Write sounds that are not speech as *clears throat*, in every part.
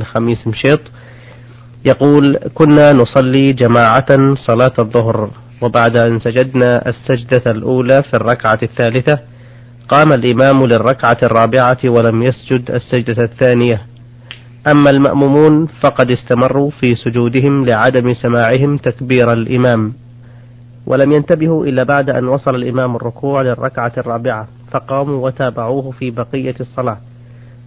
خميس مشيط يقول كنا نصلي جماعة صلاة الظهر وبعد أن سجدنا السجدة الأولى في الركعة الثالثة قام الإمام للركعة الرابعة ولم يسجد السجدة الثانية. أما المأمومون فقد استمروا في سجودهم لعدم سماعهم تكبير الإمام ولم ينتبهوا إلا بعد أن وصل الإمام الركوع للركعة الرابعة فقاموا وتابعوه في بقية الصلاة.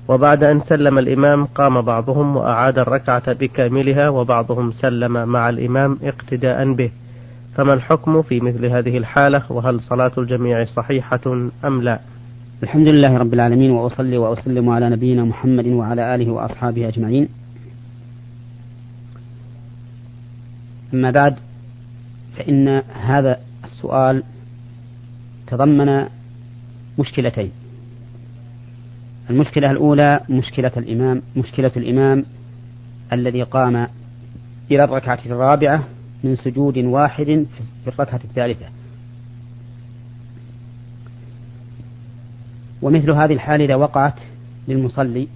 وبعد أن سلم الإمام قام بعضهم وأعاد الركعة بكاملها وبعضهم سلم مع الإمام اقتداء به. فما الحكم في مثل هذه الحالة؟ وهل صلاة الجميع صحيحة أم لا؟ الحمد لله رب العالمين وأصلي وأسلم على نبينا محمد وعلى آله وأصحابه أجمعين. أما بعد فإن هذا السؤال تضمن مشكلتين. المشكلة الأولى مشكلة الإمام مشكلة الإمام الذي قام إلى الركعة الرابعة من سجود واحد في الركعة الثالثة. ومثل هذه الحال إذا وقعت للمصلي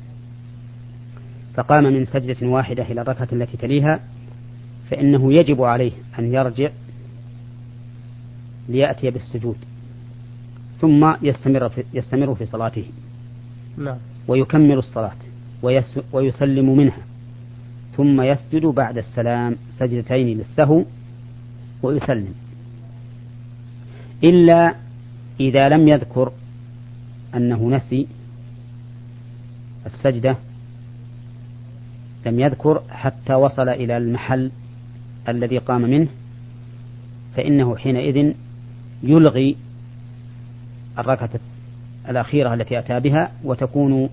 فقام من سجدة واحدة إلى الركعة التي تليها فإنه يجب عليه أن يرجع ليأتي بالسجود ثم يستمر في, يستمر في صلاته. نعم. ويكمل الصلاة ويسلم منها ثم يسجد بعد السلام سجدتين للسهو ويسلم إلا إذا لم يذكر أنه نسي السجدة لم يذكر حتى وصل إلى المحل الذي قام منه فإنه حينئذ يلغي الركعة الأخيرة التي أتى بها وتكون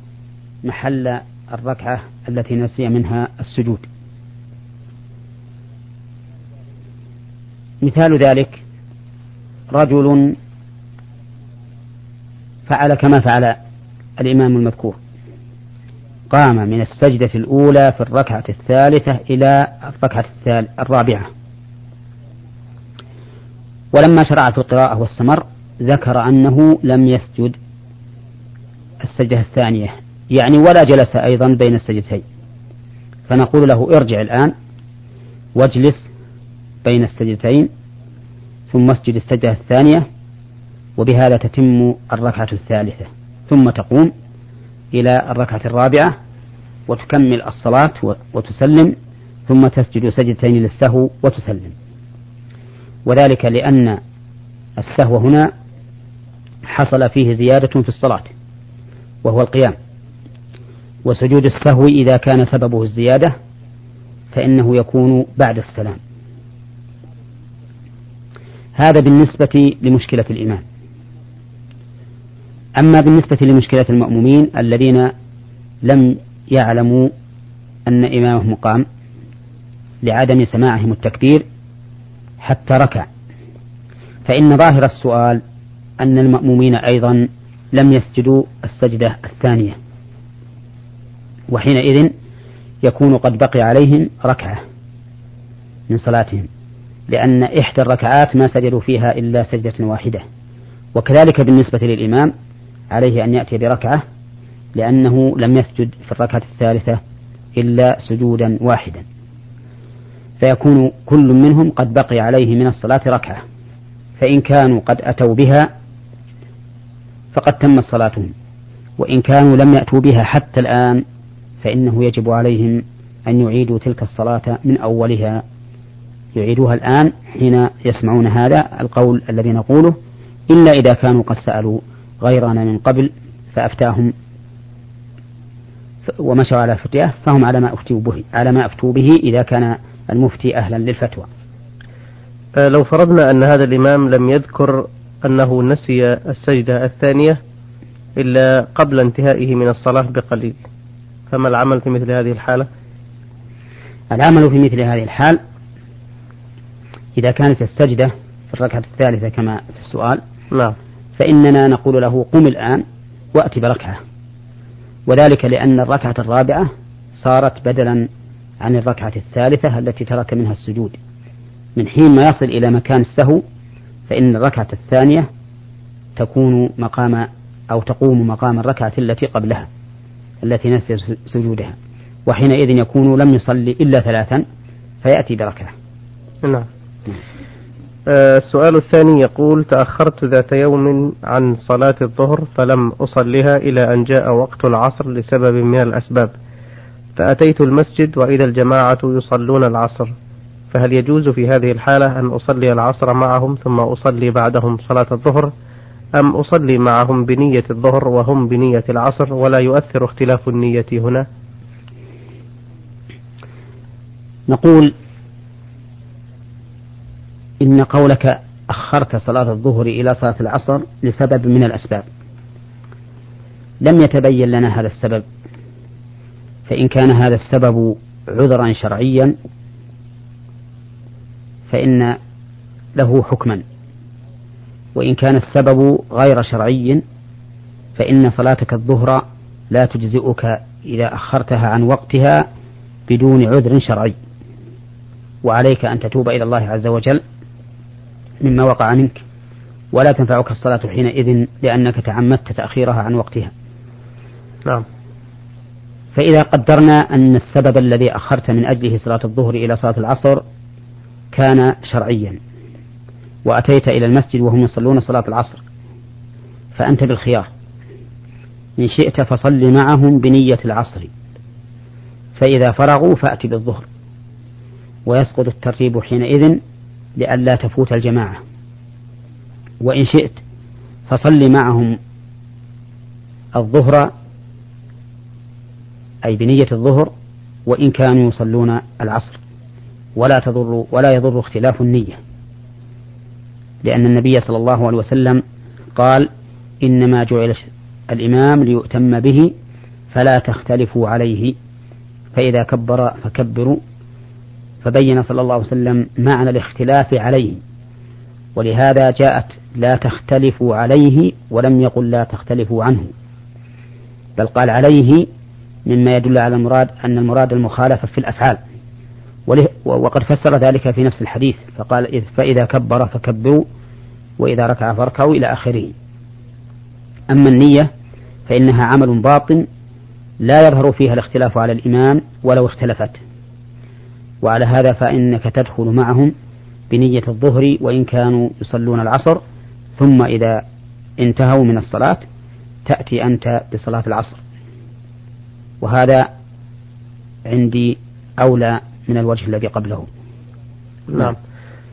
محل الركعة التي نسي منها السجود. مثال ذلك رجل فعل كما فعل الإمام المذكور. قام من السجدة الأولى في الركعة الثالثة إلى الركعة الرابعة. ولما شرع في القراءة واستمر ذكر أنه لم يسجد السجدة الثانية. يعني ولا جلس أيضا بين السجدتين. فنقول له ارجع الآن واجلس بين السجدتين ثم اسجد السجدة الثانية وبهذا تتم الركعة الثالثة. ثم تقوم إلى الركعة الرابعة وتكمل الصلاة وتسلم ثم تسجد سجدتين للسهو وتسلم. وذلك لأن السهو هنا حصل فيه زيادة في الصلاة. وهو القيام. وسجود السهو إذا كان سببه الزيادة فإنه يكون بعد السلام. هذا بالنسبة لمشكلة الإمام أما بالنسبة لمشكلة المأمومين الذين لم يعلموا أن إمامهم قام لعدم سماعهم التكبير حتى ركع فإن ظاهر السؤال أن المأمومين أيضا لم يسجدوا السجدة الثانية. وحينئذ يكون قد بقي عليهم ركعة من صلاتهم لأن إحدى الركعات ما سجدوا فيها إلا سجدة واحدة. وكذلك بالنسبة للإمام عليه أن يأتي بركعة لأنه لم يسجد في الركعة الثالثة إلا سجودا واحدا. فيكون كل منهم قد بقي عليه من الصلاة ركعة. فإن كانوا قد أتوا بها فقد تمت صلاتهم. وإن كانوا لم يأتوا بها حتى الآن فإنه يجب عليهم أن يعيدوا تلك الصلاة من أولها. يعيدوها الآن حين يسمعون هذا القول الذي نقوله. إلا إذا كانوا قد سألوا غيرنا من قبل فأفتاهم. ومشوا على فتياه فهم على ما أفتوا به على ما أفتوا به إذا كان المفتي أهلا للفتوى. أه، لو فرضنا أن هذا الإمام لم يذكر أنه نسي السجدة الثانية إلا قبل انتهائه من الصلاة بقليل. فما العمل في مثل هذه الحالة؟ العمل في مثل هذه الحال إذا كانت السجدة في الركعة الثالثة كما في السؤال نعم. فإننا نقول له قم الآن وأت بركعة. وذلك لأن الركعة الرابعة صارت بدلا عن الركعة الثالثة التي ترك منها السجود. من حين ما يصل إلى مكان السهو فإن الركعة الثانية تكون مقام أو تقوم مقام الركعة التي قبلها التي نسي سجودها. وحينئذ يكون لم يصلي إلا ثلاثا فيأتي بركعة. نعم. آه، السؤال الثاني يقول تأخرت ذات يوم عن صلاة الظهر فلم أصلها إلى أن جاء وقت العصر لسبب من الأسباب. فأتيت المسجد وإذا الجماعة يصلون العصر. فهل يجوز في هذه الحالة أن أصلي العصر معهم ثم أصلي بعدهم صلاة الظهر؟ أم أصلي معهم بنية الظهر وهم بنية العصر ولا يؤثر اختلاف النية هنا؟ نقول إن قولك أخرت صلاة الظهر إلى صلاة العصر لسبب من الأسباب. لم يتبين لنا هذا السبب فإن كان هذا السبب عذرا شرعيا فإن له حكما. وإن كان السبب غير شرعي فإن صلاتك الظهر لا تجزئك إذا أخرتها عن وقتها بدون عذر شرعي. وعليك أن تتوب إلى الله عز وجل مما وقع منك ولا تنفعك الصلاة حينئذ لأنك تعمدت تأخيرها عن وقتها. نعم. فإذا قدرنا أن السبب الذي أخرت من أجله صلاة الظهر إلى صلاة العصر كان شرعيا. وأتيت إلى المسجد وهم يصلون صلاة العصر. فأنت بالخيار. إن شئت فصل معهم بنية العصر. فإذا فرغوا فأت بالظهر. ويسقط الترتيب حينئذ لئلا تفوت الجماعة. وإن شئت فصل معهم الظهر أي بنية الظهر وإن كانوا يصلون العصر. ولا تضر ولا يضر اختلاف النية. لأن النبي صلى الله عليه وسلم قال إنما جعل الإمام ليؤتم به فلا تختلفوا عليه فإذا كبر فكبروا. فبين صلى الله عليه وسلم معنى الاختلاف عليه ولهذا جاءت لا تختلفوا عليه ولم يقل لا تختلفوا عنه. بل قال عليه مما يدل على المراد أن المراد المخالفة في الأفعال. وقد فسر ذلك في نفس الحديث فقال فإذا كبر فكبروا وإذا ركع فاركعوا إلى آخره أما النية فإنها عمل باطن لا يظهر فيها الاختلاف على الإمام ولو اختلفت. وعلى هذا فإنك تدخل معهم بنية الظهر وإن كانوا يصلون العصر ثم إذا انتهوا من الصلاة تأتي أنت بصلاة العصر. وهذا عندي أولى من الوجه الذي قبله. نعم.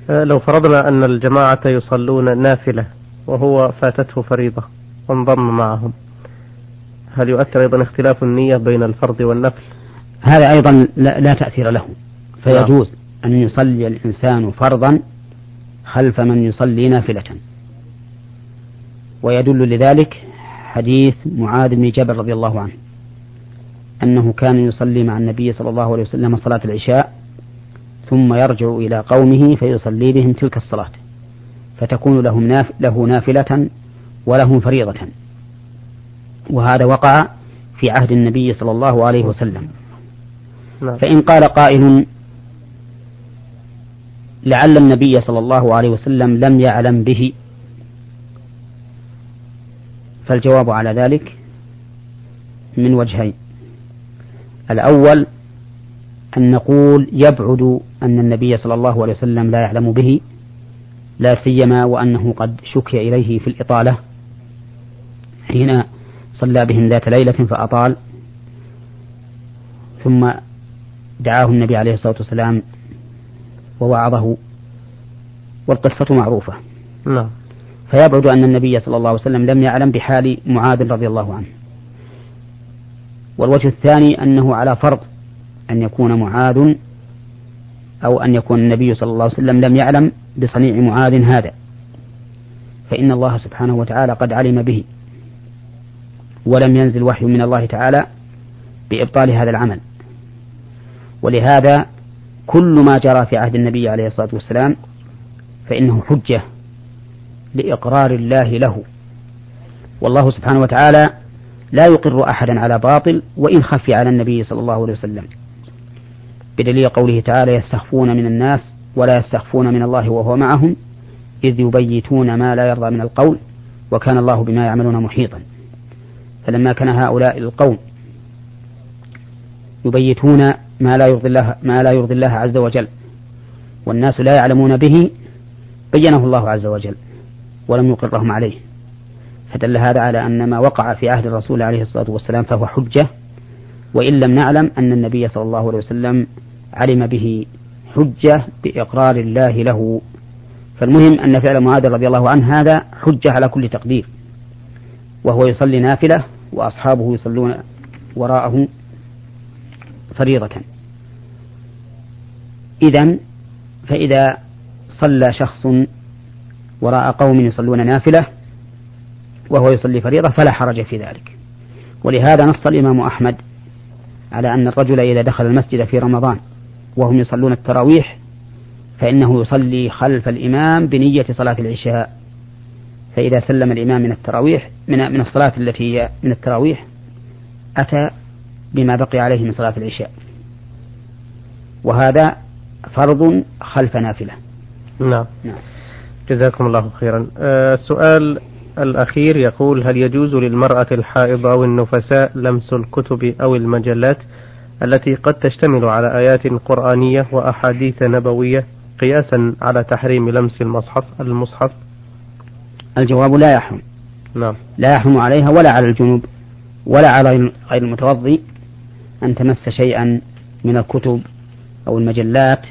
آه، لو فرضنا أن الجماعة يصلون نافلة وهو فاتته فريضة وانضم معهم هل يؤثر أيضا اختلاف النية بين الفرض والنفل؟ هذا أيضا لا, لا تأثير له. فيجوز نعم. أن يصلي الإنسان فرضا خلف من يصلي نافلة. ويدل لذلك حديث معاذ بن جبل رضي الله عنه. أنه كان يصلي مع النبي صلى الله عليه وسلم صلاة العشاء ثم يرجع إلى قومه فيصلي بهم تلك الصلاة. فتكون لهم ناف له نافلة ولهم فريضة. وهذا وقع في عهد النبي صلى الله عليه وسلم. نعم. فإن قال قائل لعل النبي صلى الله عليه وسلم لم يعلم به فالجواب على ذلك من وجهين. الأول أن نقول يبعد أن النبي صلى الله عليه وسلم لا يعلم به لا سيما وأنه قد شكي إليه في الإطالة. حين صلى بهم ذات ليلة فأطال ثم دعاه النبي عليه الصلاة والسلام ووعظه والقصة معروفة. نعم. فيبعد أن النبي صلى الله عليه وسلم لم يعلم بحال معاذ رضي الله عنه. والوجه الثاني أنه على فرض أن يكون معاذ أو أن يكون النبي صلى الله عليه وسلم لم يعلم بصنيع معاذ هذا. فإن الله سبحانه وتعالى قد علم به ولم ينزل وحي من الله تعالى بإبطال هذا العمل. ولهذا كل ما جرى في عهد النبي عليه الصلاة والسلام فإنه حجة لإقرار الله له. والله سبحانه وتعالى لا يقر أحدا على باطل وإن خفي على النبي صلى الله عليه وسلم. بدليل قوله تعالى يستخفون من الناس ولا يستخفون من الله وهو معهم إذ يبيتون ما لا يرضى من القول وكان الله بما يعملون محيطا. فلما كان هؤلاء القوم يبيتون ما لا يرضي الله ما لا يرضي الله عز وجل والناس لا يعلمون به بينه الله عز وجل ولم يقرهم عليه. فدل هذا على أن ما وقع في عهد الرسول عليه الصلاة والسلام فهو حجة وإن لم نعلم أن النبي صلى الله عليه وسلم علم به حجة بإقرار الله له. فالمهم أن فعل معاذ رضي الله عنه هذا حجة على كل تقدير وهو يصلي نافلة وأصحابه يصلون وراءه فريضة. إذا فإذا صلى شخص وراء قوم يصلون نافلة وهو يصلي فريضة فلا حرج في ذلك. ولهذا نص الإمام أحمد على أن الرجل إذا دخل المسجد في رمضان وهم يصلون التراويح فإنه يصلي خلف الإمام بنية صلاة العشاء. فإذا سلم الإمام من التراويح من من الصلاة التي هي من التراويح أتى بما بقي عليه من صلاة العشاء. وهذا فرض خلف نافلة. نعم, نعم. جزاكم الله خيرا. آه، السؤال الأخير يقول هل يجوز للمرأة الحائض أو النفساء لمس الكتب أو المجلات التي قد تشتمل على آيات قرآنية وأحاديث نبوية قياسا على تحريم لمس المصحف المصحف؟ الجواب لا يحرم. نعم. لا يحرم عليها ولا على الجنوب ولا على غير المتوضي أن تمس شيئا من الكتب أو المجلات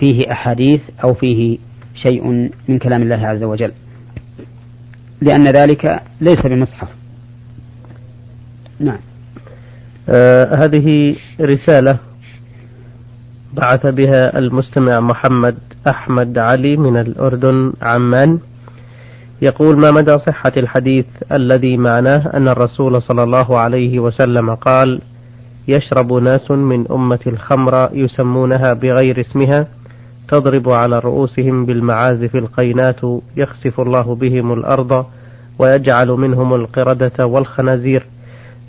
فيه أحاديث أو فيه شيء من كلام الله عز وجل. لأن ذلك ليس بمصحف. نعم. آه هذه رسالة بعث بها المستمع محمد أحمد علي من الأردن عمان. يقول ما مدى صحة الحديث الذي معناه أن الرسول صلى الله عليه وسلم قال يشرب ناس من أمة الخمر يسمونها بغير اسمها تضرب على رؤوسهم بالمعازف القينات يخسف الله بهم الأرض ويجعل منهم القردة والخنازير.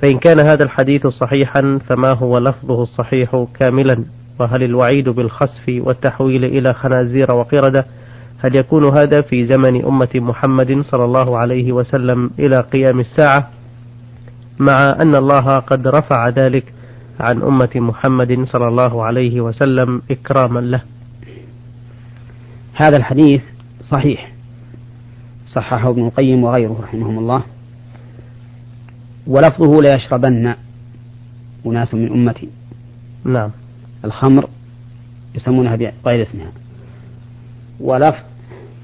فإن كان هذا الحديث صحيحا فما هو لفظه الصحيح كاملا؟ وهل الوعيد بالخسف والتحويل إلى خنازير وقردة هل يكون هذا في زمن أمة محمد صلى الله عليه وسلم إلى قيام الساعة؟ مع أن الله قد رفع ذلك عن أمة محمد صلى الله عليه وسلم إكراما له. هذا الحديث صحيح. صححه ابن القيم وغيره رحمهم الله. ولفظه ليشربن أناس من أمتي نعم. الخمر يسمونها بغير اسمها. ولفظ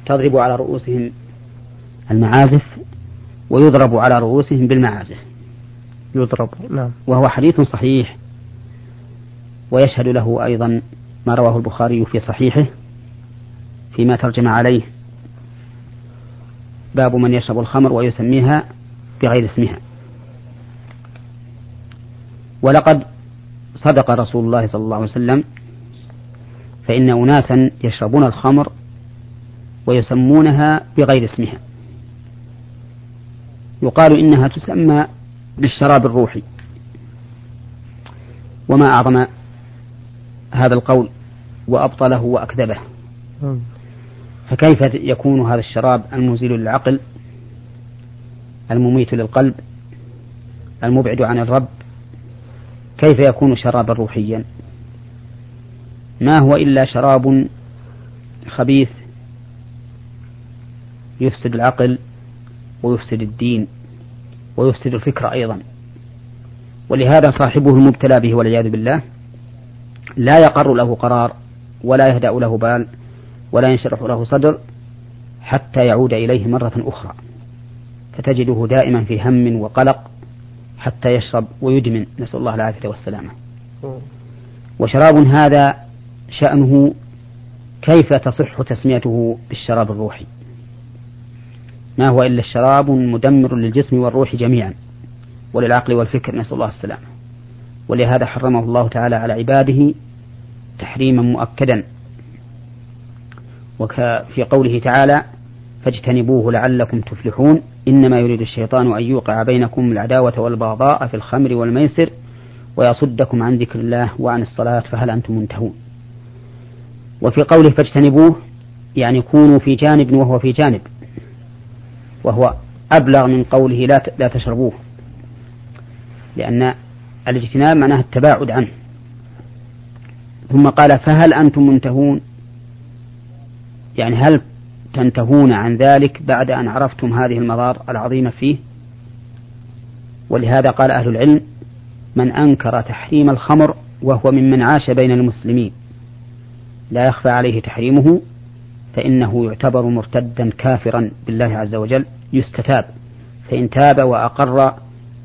تضرب على رؤوسهم المعازف ويضرب على رؤوسهم بالمعازف. يضرب نعم. وهو حديث صحيح. ويشهد له أيضا ما رواه البخاري في صحيحه. فيما ترجم عليه. باب من يشرب الخمر ويسميها بغير اسمها. ولقد صدق رسول الله صلى الله عليه وسلم فإن أناسا يشربون الخمر ويسمونها بغير اسمها. يقال إنها تسمى بالشراب الروحي. وما أعظم هذا القول وأبطله وأكذبه. فكيف يكون هذا الشراب المزيل للعقل المميت للقلب المبعد عن الرب؟ كيف يكون شرابا روحيا؟ ما هو إلا شراب خبيث يفسد العقل ويفسد الدين ويفسد الفكر أيضا؟ ولهذا صاحبه المبتلى به والعياذ بالله لا يقر له قرار ولا يهدأ له بال ولا ينشرح له صدر حتى يعود إليه مرة أخرى. فتجده دائما في هم وقلق حتى يشرب ويدمن. نسأل الله العافية والسلامة. وشراب هذا شأنه كيف تصح تسميته بالشراب الروحي؟ ما هو إلا الشراب مدمر للجسم والروح جميعا وللعقل والفكر. نسأل الله السلامة. ولهذا حرمه الله تعالى على عباده تحريما مؤكدا وفي قوله تعالى فاجتنبوه لعلكم تفلحون. إنما يريد الشيطان أن يوقع بينكم العداوة والبغضاء في الخمر والميسر ويصدكم عن ذكر الله وعن الصلاة فهل أنتم منتهون. وفي قوله فاجتنبوه يعني كونوا في جانب وهو في جانب وهو أبلغ من قوله لا لا تشربوه. لأن الاجتناب معناه التباعد عنه. ثم قال فهل أنتم منتهون؟ يعني هل تنتهون عن ذلك بعد أن عرفتم هذه المضار العظيمة فيه؟ ولهذا قال أهل العلم من أنكر تحريم الخمر وهو ممن عاش بين المسلمين لا يخفى عليه تحريمه فإنه يعتبر مرتدا كافرا بالله عز وجل يستتاب. فإن تاب وأقر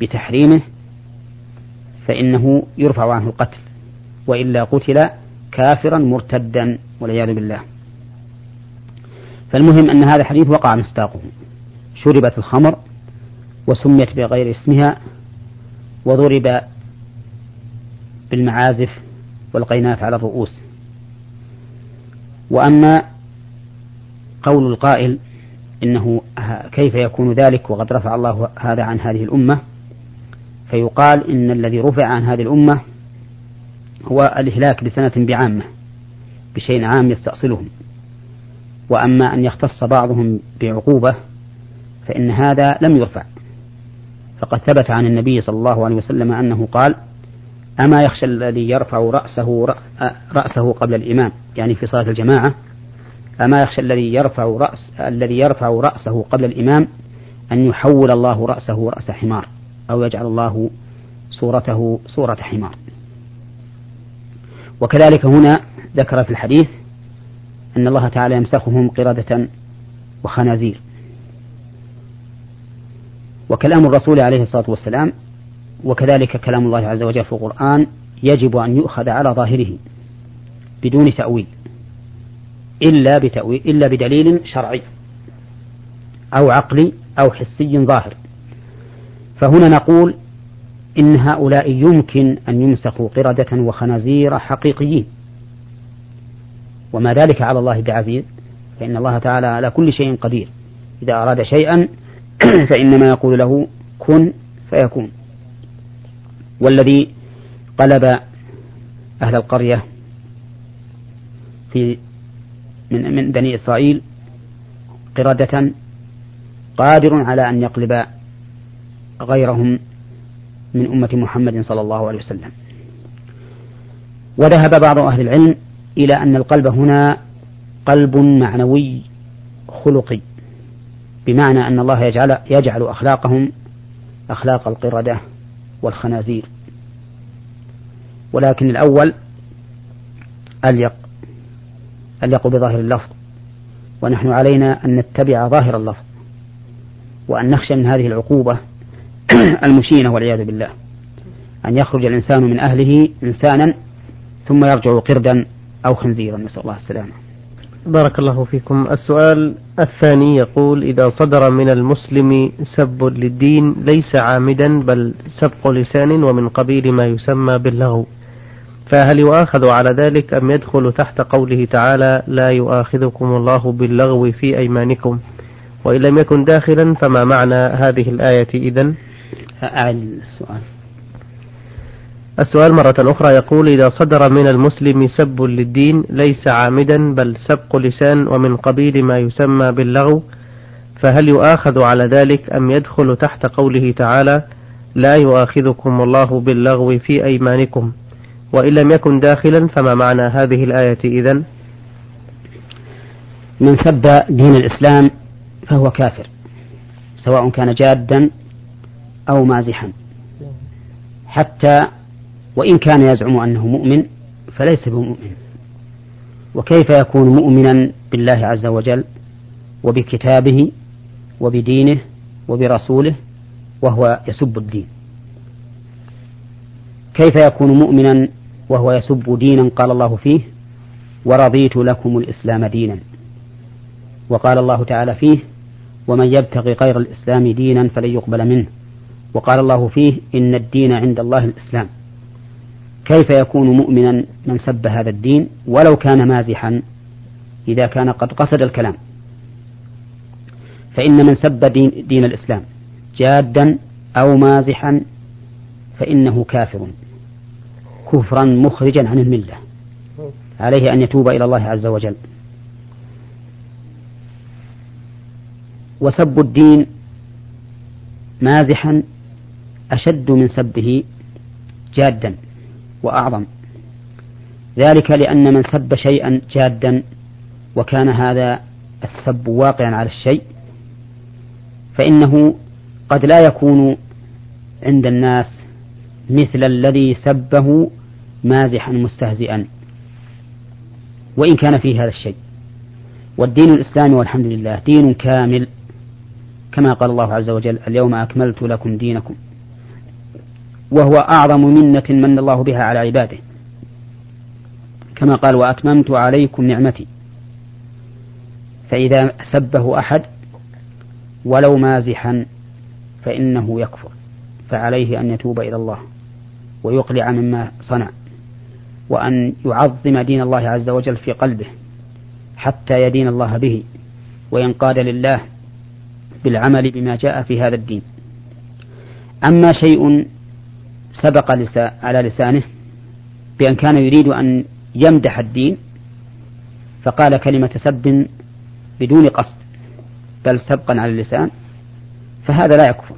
بتحريمه فإنه يرفع عنه القتل وإلا قتل كافرا مرتدا والعياذ بالله. فالمهم أن هذا الحديث وقع مصداقه. شربت الخمر وسميت بغير اسمها وضرب بالمعازف والقينات على الرؤوس. وأما قول القائل إنه كيف يكون ذلك وقد رفع الله هذا عن هذه الأمة فيقال إن الذي رفع عن هذه الأمة هو الإهلاك بسنة بعامة بشيء عام يستأصلهم. وأما أن يختص بعضهم بعقوبة فإن هذا لم يرفع. فقد ثبت عن النبي صلى الله عليه وسلم أنه قال أما يخشى الذي يرفع رأسه رأسه قبل الإمام يعني في صلاة الجماعة أما يخشى الذي يرفع رأس الذي يرفع رأسه قبل الإمام أن يحول الله رأسه رأس حمار أو يجعل الله صورته صورة حمار. وكذلك هنا ذكر في الحديث أن الله تعالى يمسخهم قردة وخنازير. وكلام الرسول عليه الصلاة والسلام وكذلك كلام الله عز وجل في القرآن يجب أن يؤخذ على ظاهره بدون تأويل إلا بتأويل إلا بدليل شرعي أو عقلي أو حسي ظاهر. فهنا نقول إن هؤلاء يمكن أن يمسخوا قردة وخنازير حقيقيين. وما ذلك على الله بعزيز فإن الله تعالى على كل شيء قدير. إذا أراد شيئا *clears throat* فإنما يقول له كن فيكون. والذي قلب أهل القرية في من من بني إسرائيل قردة قادر على أن يقلب غيرهم من أمة محمد صلى الله عليه وسلم. وذهب بعض أهل العلم إلى أن القلب هنا قلب معنوي خلقي بمعنى أن الله يجعل يجعل أخلاقهم أخلاق القردة والخنازير. ولكن الأول أليق أليق بظاهر اللفظ ونحن علينا أن نتبع ظاهر اللفظ وأن نخشى من هذه العقوبة *clears throat* المشينة والعياذ بالله. أن يخرج الإنسان من أهله إنسانا ثم يرجع قردا أو خنزيرا نسأل الله السلامة. بارك الله فيكم. السؤال الثاني يقول إذا صدر من المسلم سب للدين ليس عامدا بل سبق لسان ومن قبيل ما يسمى باللغو. فهل يؤاخذ على ذلك أم يدخل تحت قوله تعالى لا يؤاخذكم الله باللغو في أيمانكم؟ وإن لم يكن داخلا فما معنى هذه الآية إذن؟ أعد السؤال. السؤال مرة أخرى يقول إذا صدر من المسلم سب للدين ليس عامدا بل سبق لسان ومن قبيل ما يسمى باللغو فهل يؤاخذ على ذلك أم يدخل تحت قوله تعالى لا يؤاخذكم الله باللغو في أيمانكم وإن لم يكن داخلا فما معنى هذه الآية إذن؟ من سب دين الإسلام فهو كافر سواء كان جادا أو مازحا حتى وإن كان يزعم أنه مؤمن فليس بمؤمن. وكيف يكون مؤمنا بالله عز وجل وبكتابه وبدينه وبرسوله وهو يسب الدين؟ كيف يكون مؤمنا وهو يسب دينا قال الله فيه ورضيت لكم الإسلام دينا؟ وقال الله تعالى فيه ومن يبتغي غير الإسلام دينا فلن يقبل منه. وقال الله فيه إن الدين عند الله الإسلام. كيف يكون مؤمنا من سب هذا الدين ولو كان مازحا إذا كان قد قصد الكلام؟ فإن من سب دين, دين الإسلام جادا أو مازحا فإنه كافر. كفرا مخرجا عن الملة. عليه أن يتوب إلى الله عز وجل. وسب الدين مازحا أشد من سبه جادا. وأعظم. ذلك لأن من سب شيئا جادا وكان هذا السب واقعا على الشيء فإنه قد لا يكون عند الناس مثل الذي سبه مازحا مستهزئا وإن كان فيه هذا الشيء. والدين الإسلامي والحمد لله دين كامل كما قال الله عز وجل اليوم أكملت لكم دينكم. وهو أعظم منة من الله بها على عباده. كما قال وأتممت عليكم نعمتي. فإذا سبه أحد ولو مازحا فإنه يكفر فعليه أن يتوب إلى الله ويقلع مما صنع وأن يعظم دين الله عز وجل في قلبه حتى يدين الله به وينقاد لله بالعمل بما جاء في هذا الدين. أما شيء سبق على لسانه بأن كان يريد أن يمدح الدين فقال كلمة سب بدون قصد بل سبقا على اللسان فهذا لا يكفر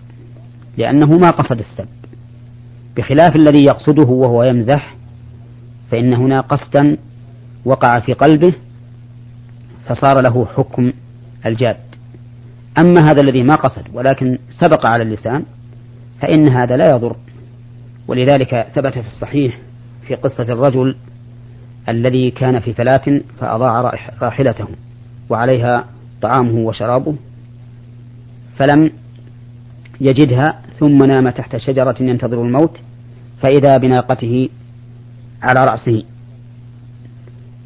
لأنه ما قصد السب. بخلاف الذي يقصده وهو يمزح فإن هنا قصدا وقع في قلبه فصار له حكم الجاد. أما هذا الذي ما قصد ولكن سبق على اللسان فإن هذا لا يضر. ولذلك ثبت في الصحيح في قصة الرجل الذي كان في فلاة فأضاع راحلته وعليها طعامه وشرابه فلم يجدها ثم نام تحت شجرة ينتظر الموت فإذا بناقته على رأسه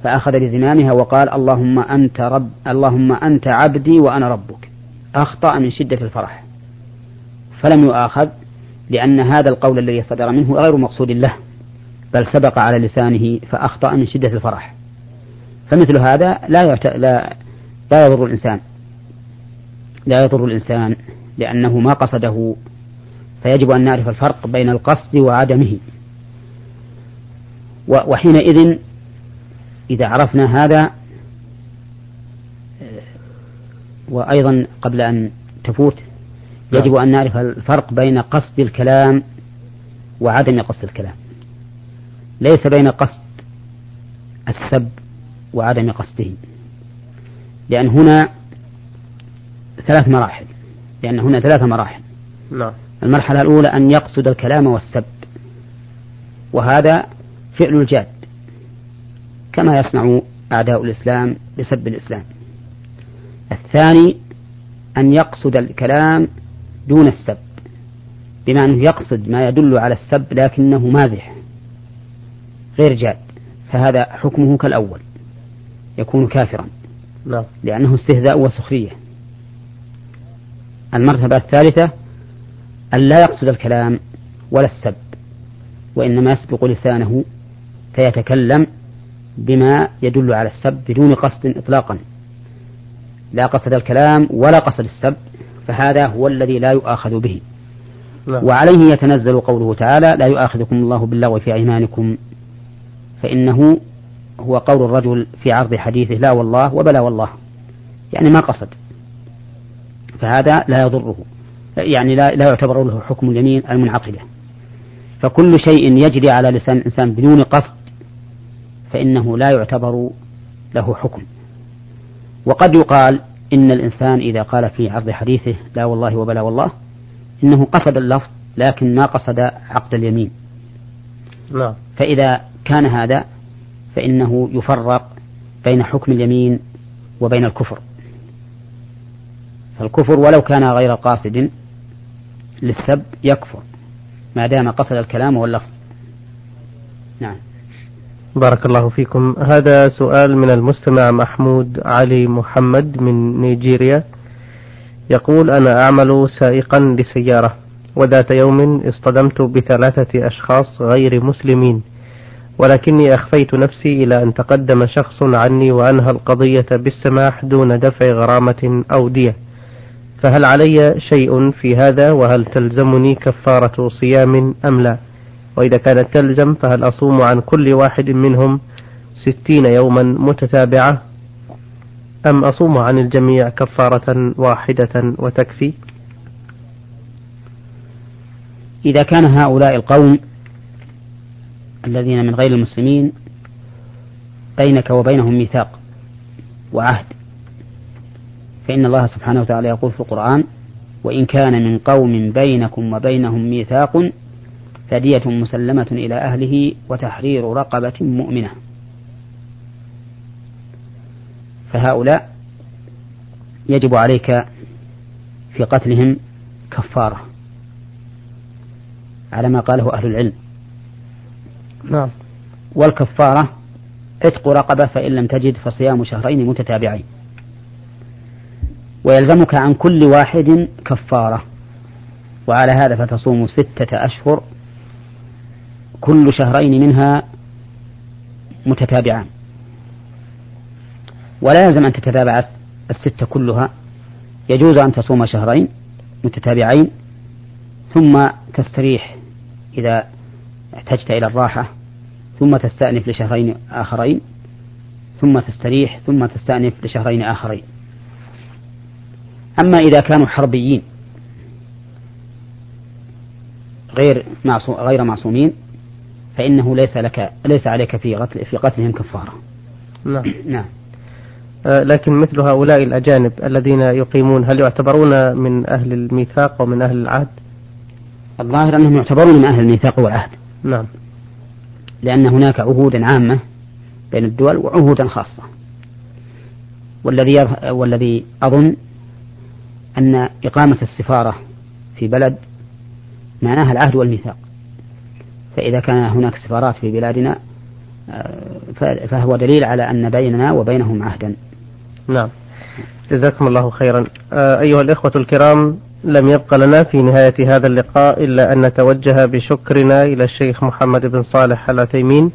فأخذ بزمامها وقال اللهم أنت رب اللهم أنت عبدي وأنا ربك. أخطأ من شدة الفرح فلم يؤاخذ لأن هذا القول الذي صدر منه غير مقصود له بل سبق على لسانه فأخطأ من شدة الفرح. فمثل هذا لا يعت... لا لا يضر الإنسان. لا يضر الإنسان لأنه ما قصده. فيجب أن نعرف الفرق بين القصد وعدمه. وحينئذ إذا عرفنا هذا وأيضا قبل أن تفوت يجب أن نعرف الفرق بين قصد الكلام وعدم قصد الكلام. ليس بين قصد السب وعدم قصده. لأن هنا ثلاث مراحل. لأن هنا ثلاث مراحل. نعم. المرحلة الأولى أن يقصد الكلام والسب. وهذا فعل الجاد. كما يصنع أعداء الإسلام بسب الإسلام. الثاني أن يقصد الكلام دون السب. بما أنه يقصد ما يدل على السب لكنه مازح غير جاد فهذا حكمه كالأول يكون كافرا. لا. لأنه استهزاء وسخرية. المرتبة الثالثة أن لا يقصد الكلام ولا السب وإنما يسبق لسانه فيتكلم بما يدل على السب بدون قصد إطلاقا. لا قصد الكلام ولا قصد السب فهذا هو الذي لا يؤاخذ به. نعم. وعليه يتنزل قوله تعالى لا يؤاخذكم الله باللغو في أيمانكم. فإنه هو قول الرجل في عرض حديثه لا والله وبلا والله. يعني ما قصد. فهذا لا يضره. يعني لا, لا يعتبر له حكم اليمين المنعقدة. فكل شيء يجري على لسان الإنسان بدون قصد فإنه لا يعتبر له حكم. وقد يقال إن الإنسان إذا قال في عرض حديثه لا والله وبلا والله إنه قصد اللفظ لكن ما قصد عقد اليمين. نعم. فإذا كان هذا فإنه يفرق بين حكم اليمين وبين الكفر. فالكفر ولو كان غير قاصد للسب يكفر ما دام قصد الكلام واللفظ. نعم. بارك الله فيكم. هذا سؤال من المستمع محمود علي محمد من نيجيريا. يقول أنا أعمل سائقا لسيارة وذات يوم اصطدمت بثلاثة أشخاص غير مسلمين ولكني أخفيت نفسي إلى أن تقدم شخص عني وأنهى القضية بالسماح دون دفع غرامة أو دية. فهل علي شيء في هذا؟ وهل تلزمني كفارة صيام أم لا؟ وإذا كانت تلزم فهل أصوم عن كل واحد منهم ستين يوما متتابعة؟ أم أصوم عن الجميع كفارة واحدة وتكفي؟ إذا كان هؤلاء القوم الذين من غير المسلمين بينك وبينهم ميثاق وعهد فإن الله سبحانه وتعالى يقول في القرآن وإن كان من قوم بينكم وبينهم ميثاق فدية مسلمة إلى أهله وتحرير رقبة مؤمنة. فهؤلاء يجب عليك في قتلهم كفارة على ما قاله أهل العلم. نعم. والكفارة عتق رقبة فإن لم تجد فصيام شهرين متتابعين. ويلزمك عن كل واحد كفارة. وعلى هذا فتصوم ستة أشهر كل شهرين منها متتابعان. ولا يلزم أن تتابع الستة كلها. يجوز أن تصوم شهرين متتابعين ثم تستريح إذا احتجت إلى الراحة ثم تستأنف لشهرين آخرين ثم تستريح ثم تستأنف لشهرين آخرين. أما إذا كانوا حربيين غير غير معصومين فإنه ليس لك ليس عليك في قتل في قتلهم كفارة. نعم. *clears throat* نعم. آه لكن مثل هؤلاء الأجانب الذين يقيمون هل يعتبرون من أهل الميثاق ومن أهل العهد؟ الظاهر أنهم يعتبرون من أهل الميثاق والعهد. نعم. لأن هناك عهودا عامة بين الدول وعهودا خاصة. والذي والذي أظن أن إقامة السفارة في بلد معناها العهد والميثاق فإذا كان هناك سفارات في بلادنا آه، فهو دليل على أن بيننا وبينهم عهدا. نعم. جزاكم الله خيرا. آه، أيها الإخوة الكرام لم يبق لنا في نهاية هذا اللقاء إلا أن نتوجه بشكرنا إلى الشيخ محمد بن صالح العثيمين.